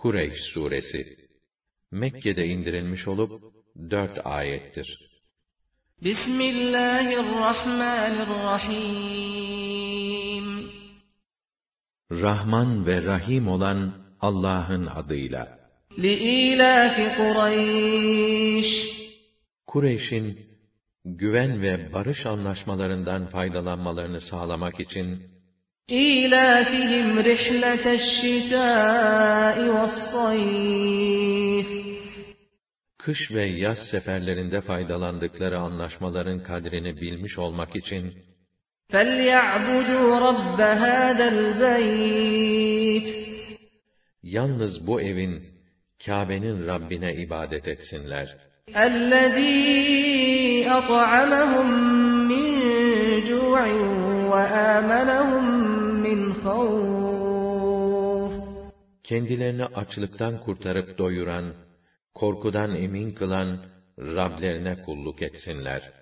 Kureyş suresi Mekke'de indirilmiş olup dört ayettir. Bismillahirrahmanirrahim Rahman ve Rahim olan Allah'ın adıyla. لِإِيلَافِ قُرَيْشٍ Kureyş'in güven ve barış anlaşmalarından faydalanmalarını sağlamak için إِيلَافِهِمْ رِحْلَةَ الشِّتَاءِ وَالصَّيْفِ kış ve yaz seferlerinde faydalandıkları anlaşmaların kadrini bilmiş olmak için فَلْيَعْبُدُوا رَبَّ هَذَا الْبَيْتِ yalnız bu evin Kâbe'nin Rabbine ibadet etsinler. الَّذ۪ي أَطْعَمَهُمْ مِنْ جُوعٍ وَآمَنَهُمْ مِنْ خَوْفٍ Kendilerini açlıktan kurtarıp doyuran, korkudan emin kılan Rablerine kulluk etsinler.